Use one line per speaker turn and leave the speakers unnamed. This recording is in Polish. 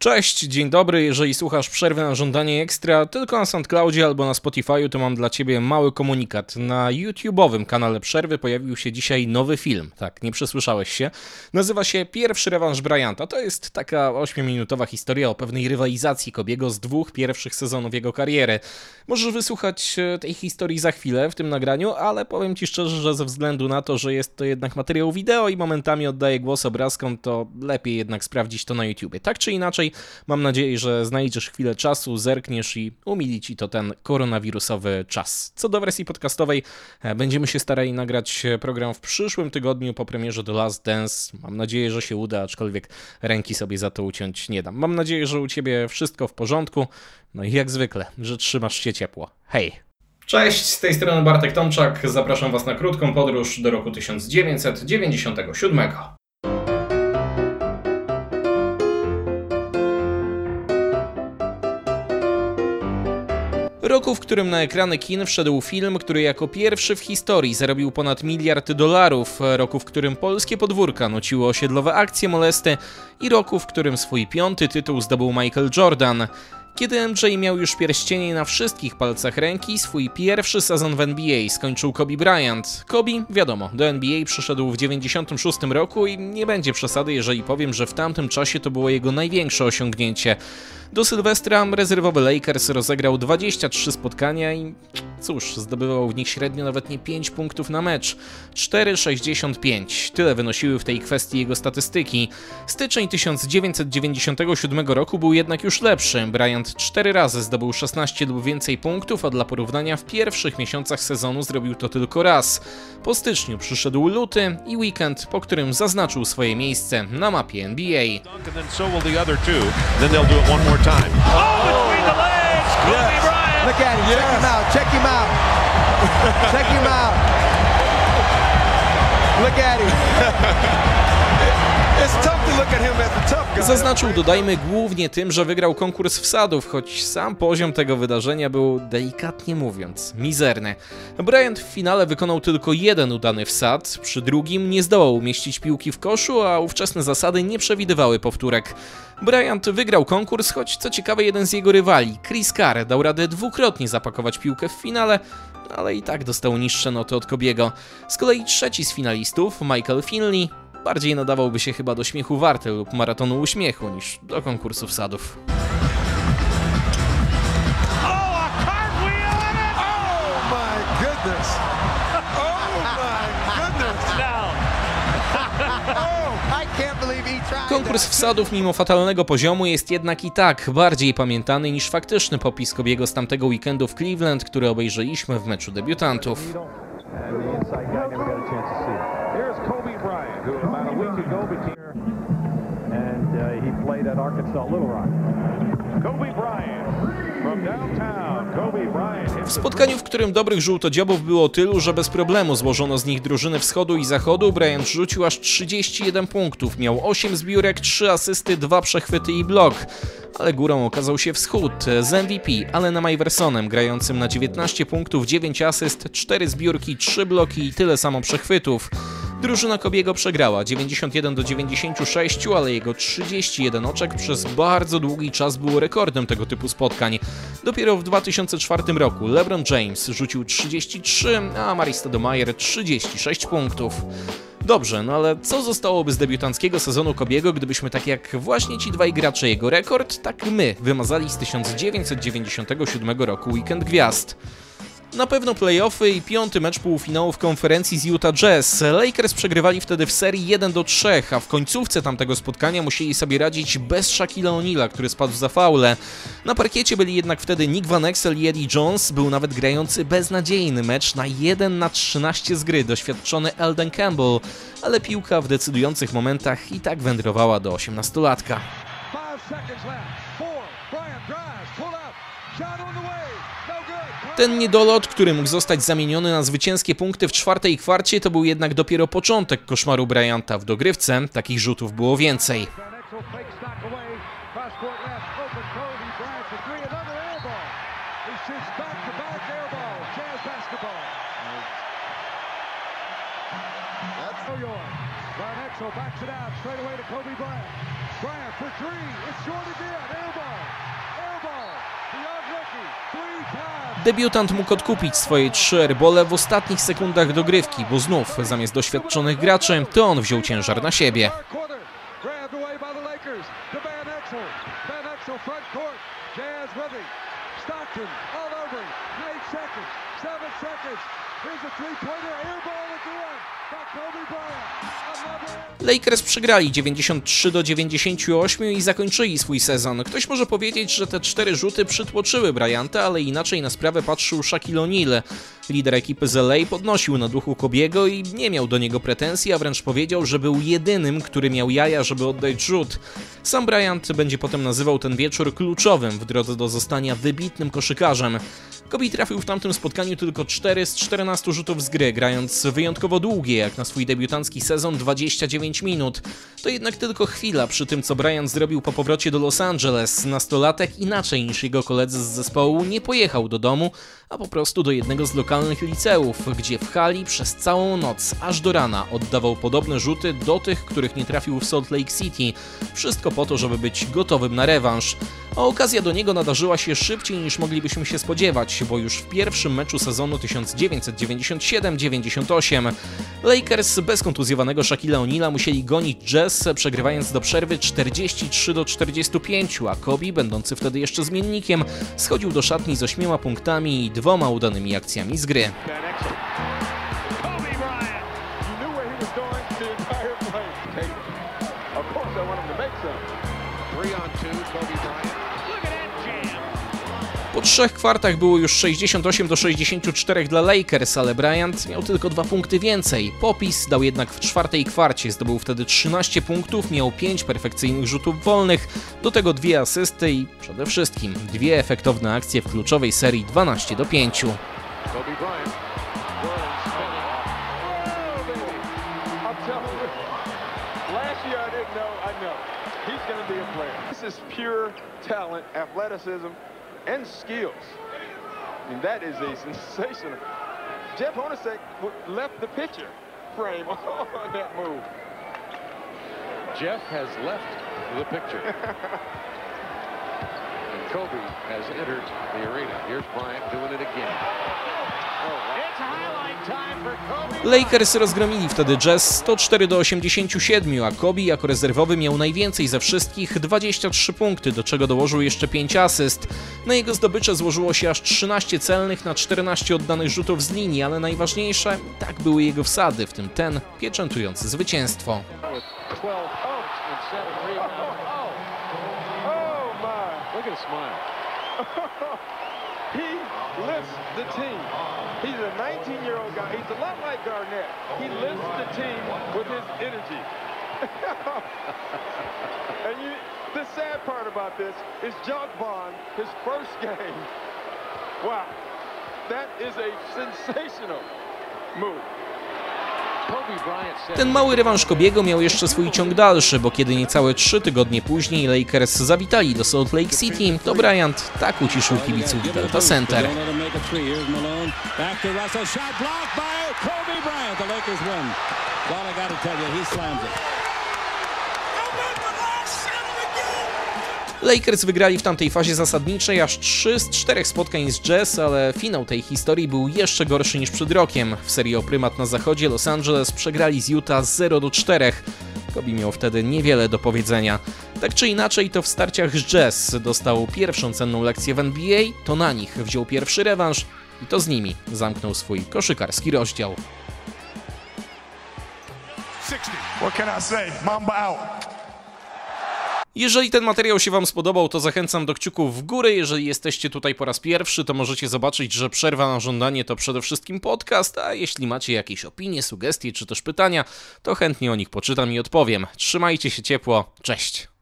Cześć, dzień dobry. Jeżeli słuchasz przerwy na żądanie ekstra tylko na SoundCloudzie albo na Spotify'u, to mam dla ciebie mały komunikat. Na YouTube'owym kanale przerwy pojawił się dzisiaj nowy film. Tak, nie przesłyszałeś się. Nazywa się Pierwszy rewanż Bryanta. To jest taka 8-minutowa historia o pewnej rywalizacji Kobiego z dwóch pierwszych sezonów jego kariery. Możesz wysłuchać e, tej historii za chwilę w tym nagraniu, ale powiem ci szczerze, że ze względu na to, że jest to jednak materiał wideo i momentami oddaję głos obrazkom, to lepiej jednak sprawdzić to na YouTubie. Tak czy inaczej, mam nadzieję, że znajdziesz chwilę czasu, zerkniesz i umili ci to ten koronawirusowy czas. Co do wersji podcastowej, e, będziemy się starali nagrać program w przyszłym tygodniu po premierze The Last Dance. Mam nadzieję, że się uda, aczkolwiek ręki sobie za to uciąć nie dam. Mam nadzieję, że u ciebie wszystko w porządku. No i jak zwykle, że trzymasz się ciepło. Hej! Cześć, z tej strony Bartek Tomczak. Zapraszam Was na krótką podróż do roku 1997. Roku, w którym na ekrany kin wszedł film, który jako pierwszy w historii zarobił ponad miliard dolarów, roku, w którym polskie podwórka nociły osiedlowe akcje molesty i roku, w którym swój piąty tytuł zdobył Michael Jordan. Kiedy MJ miał już pierścienie na wszystkich palcach ręki, swój pierwszy sezon w NBA skończył Kobe Bryant. Kobe, wiadomo, do NBA przyszedł w 96 roku i nie będzie przesady, jeżeli powiem, że w tamtym czasie to było jego największe osiągnięcie. Do Sylwestra rezerwowy Lakers rozegrał 23 spotkania i cóż, zdobywał w nich średnio nawet nie 5 punktów na mecz. 4,65. Tyle wynosiły w tej kwestii jego statystyki. Styczeń 1997 roku był jednak już lepszy. Bryant 4 razy zdobył 16 lub więcej punktów, a dla porównania w pierwszych miesiącach sezonu zrobił to tylko raz. Po styczniu przyszedł luty i weekend, po którym zaznaczył swoje miejsce na mapie NBA.
then so will the other two. Then they'll do it one more time. Oh, between the legs, Kobe Bryant.
Look at him. Check him out. Check him out. check him out. Look at him.
Zaznaczył, dodajmy, głównie tym, że wygrał konkurs wsadów, choć sam poziom tego wydarzenia był, delikatnie mówiąc, mizerny. Bryant w finale wykonał tylko jeden udany wsad, przy drugim nie zdołał umieścić piłki w koszu, a ówczesne zasady nie przewidywały powtórek. Bryant wygrał konkurs, choć co ciekawe jeden z jego rywali, Chris Carr, dał radę dwukrotnie zapakować piłkę w finale, ale i tak dostał niższe noty od Kobiego. Z kolei trzeci z finalistów, Michael Finley, bardziej nadawałby się chyba do śmiechu warty lub maratonu uśmiechu niż do konkursu wsadów. Konkurs wsadów mimo fatalnego poziomu jest jednak i tak bardziej pamiętany niż faktyczny popis Kobiego z tamtego weekendu w Cleveland, który obejrzeliśmy w meczu debiutantów. W spotkaniu, w którym dobrych żółtodziobów było tylu, że bez problemu złożono z nich drużyny wschodu i zachodu, Bryant rzucił aż 31 punktów, miał 8 zbiórek, 3 asysty, 2 przechwyty i blok. Ale górą okazał się wschód z MVP Allenem Iversonem, grającym na 19 punktów, 9 asyst, 4 zbiórki, 3 bloki i tyle samo przechwytów. Drużyna Kobiego przegrała 91 do 96, ale jego 31 oczek przez bardzo długi czas było rekordem tego typu spotkań. Dopiero w 2004 roku LeBron James rzucił 33, a Mari Stoudemire 36 punktów. Dobrze, no ale co zostałoby z debiutanckiego sezonu Kobiego, gdybyśmy tak jak właśnie ci dwaj gracze jego rekord, tak my wymazali z 1997 roku Weekend Gwiazd. Na pewno playoffy i piąty mecz półfinałów konferencji z Utah Jazz. Lakers przegrywali wtedy w serii 1 do 3, a w końcówce tamtego spotkania musieli sobie radzić bez Shaquille O'Neala, który spadł za faule. Na parkiecie byli jednak wtedy Nick Van Exel i Eddie Jones, był nawet grający beznadziejny mecz na 1 na 13 z gry doświadczony Elden Campbell, ale piłka w decydujących momentach i tak wędrowała do 18-latka. Ten niedolot, który mógł zostać zamieniony na zwycięskie punkty w czwartej kwarcie, to był jednak dopiero początek koszmaru Bryanta w dogrywce. Takich rzutów było więcej.
Air ball. Back air ball. It out straight away to Kobe Bryant. Bryant for three. It's short again.
Debiutant mógł odkupić swoje trzy airbole w ostatnich sekundach dogrywki, bo znów zamiast doświadczonych graczy to on wziął ciężar na siebie.
The. Here's a three-pointer. Kobe Bryant. Another.
Lakers przegrali 93 do 98 i zakończyli swój sezon. Ktoś może powiedzieć, że te cztery rzuty przytłoczyły Bryanta, ale inaczej na sprawę patrzył Shaquille O'Neal. Lider ekipy z LA podnosił na duchu Kobiego i nie miał do niego pretensji, a wręcz powiedział, że był jedynym, który miał jaja, żeby oddać rzut. Sam Bryant będzie potem nazywał ten wieczór kluczowym w drodze do zostania wybitnym koszykarzem. Kobe trafił w tamtym spotkaniu tylko 4 z 14 rzutów z gry, grając wyjątkowo długie, jak na swój debiutancki sezon 29 minut. To jednak tylko chwila przy tym, co Bryant zrobił po powrocie do Los Angeles. Nastolatek inaczej niż jego koledzy z zespołu nie pojechał do domu, a po prostu do jednego z lokalnych liceów, gdzie w hali przez całą noc, aż do rana, oddawał podobne rzuty do tych, których nie trafił w Salt Lake City. Wszystko po to, żeby być gotowym na rewanż. A okazja do niego nadarzyła się szybciej niż moglibyśmy się spodziewać, bo już w pierwszym meczu sezonu 1997-98 Lakers bez kontuzjowanego Shaquille O'Neala musieli gonić Jazz, przegrywając do przerwy 43 do 45, a Kobe, będący wtedy jeszcze zmiennikiem, schodził do szatni z ośmioma punktami i dwoma udanymi akcjami z gry. Trzech kwartach było już 68 do 64 dla Lakers, ale Bryant miał tylko dwa punkty więcej. Popis dał jednak w czwartej kwarcie, zdobył wtedy 13 punktów, miał 5 perfekcyjnych rzutów wolnych, do tego dwie asysty i przede wszystkim dwie efektowne akcje w kluczowej serii 12 do 5.
Kobe Bryant. Jordan spinning.
Oh, baby. I'm telling you, last year I didn't know, I know. He's going to be a player. This is pure talent, athleticism, and skills. And that is a sensational. Jeff Hornacek left the picture frame on that move.
Jeff has left the picture. and Kobe has entered the arena. Here's Bryant doing it again. Oh, wow.
Lakers rozgromili wtedy Jazz 104 do 87, a Kobe jako rezerwowy miał najwięcej ze wszystkich 23 punkty, do czego dołożył jeszcze 5 asyst. Na jego zdobycze złożyło się aż 13 celnych na 14 oddanych rzutów z linii, ale najważniejsze tak były jego wsady, w tym ten pieczętujący zwycięstwo.
With 12 pokes and seven rebounds.
My.
Look at the smile.
He lifts the team. He's a 19-year-old guy. He's a lot like Garnett. He lifts the team with his energy. and you, the sad part about this is Jock Bond, his first game. Wow, that is a sensational move.
Ten mały rewanż Kobiego miał jeszcze swój ciąg dalszy, bo kiedy niecałe 3 tygodnie później Lakers zawitali do Salt Lake City, to Bryant tak uciszył kibiców Delta Center.
Bryant. The Lakers win. Well, I got to tell you, he slams it.
Lakers wygrali w tamtej fazie zasadniczej aż 3 z 4 spotkań z Jazz, ale finał tej historii był jeszcze gorszy niż przed rokiem. W serii o prymat na zachodzie Los Angeles przegrali z Utah 0 do 4. Kobe miał wtedy niewiele do powiedzenia. Tak czy inaczej, to w starciach z Jazz dostał pierwszą cenną lekcję w NBA, to na nich wziął pierwszy rewanż i to z nimi zamknął swój koszykarski rozdział.
60. What can I say? Mamba out.
Jeżeli ten materiał się Wam spodobał, to zachęcam do kciuków w górę. Jeżeli jesteście tutaj po raz pierwszy, to możecie zobaczyć, że przerwa na żądanie to przede wszystkim podcast, a jeśli macie jakieś opinie, sugestie czy też pytania, to chętnie o nich poczytam i odpowiem. Trzymajcie się ciepło, cześć!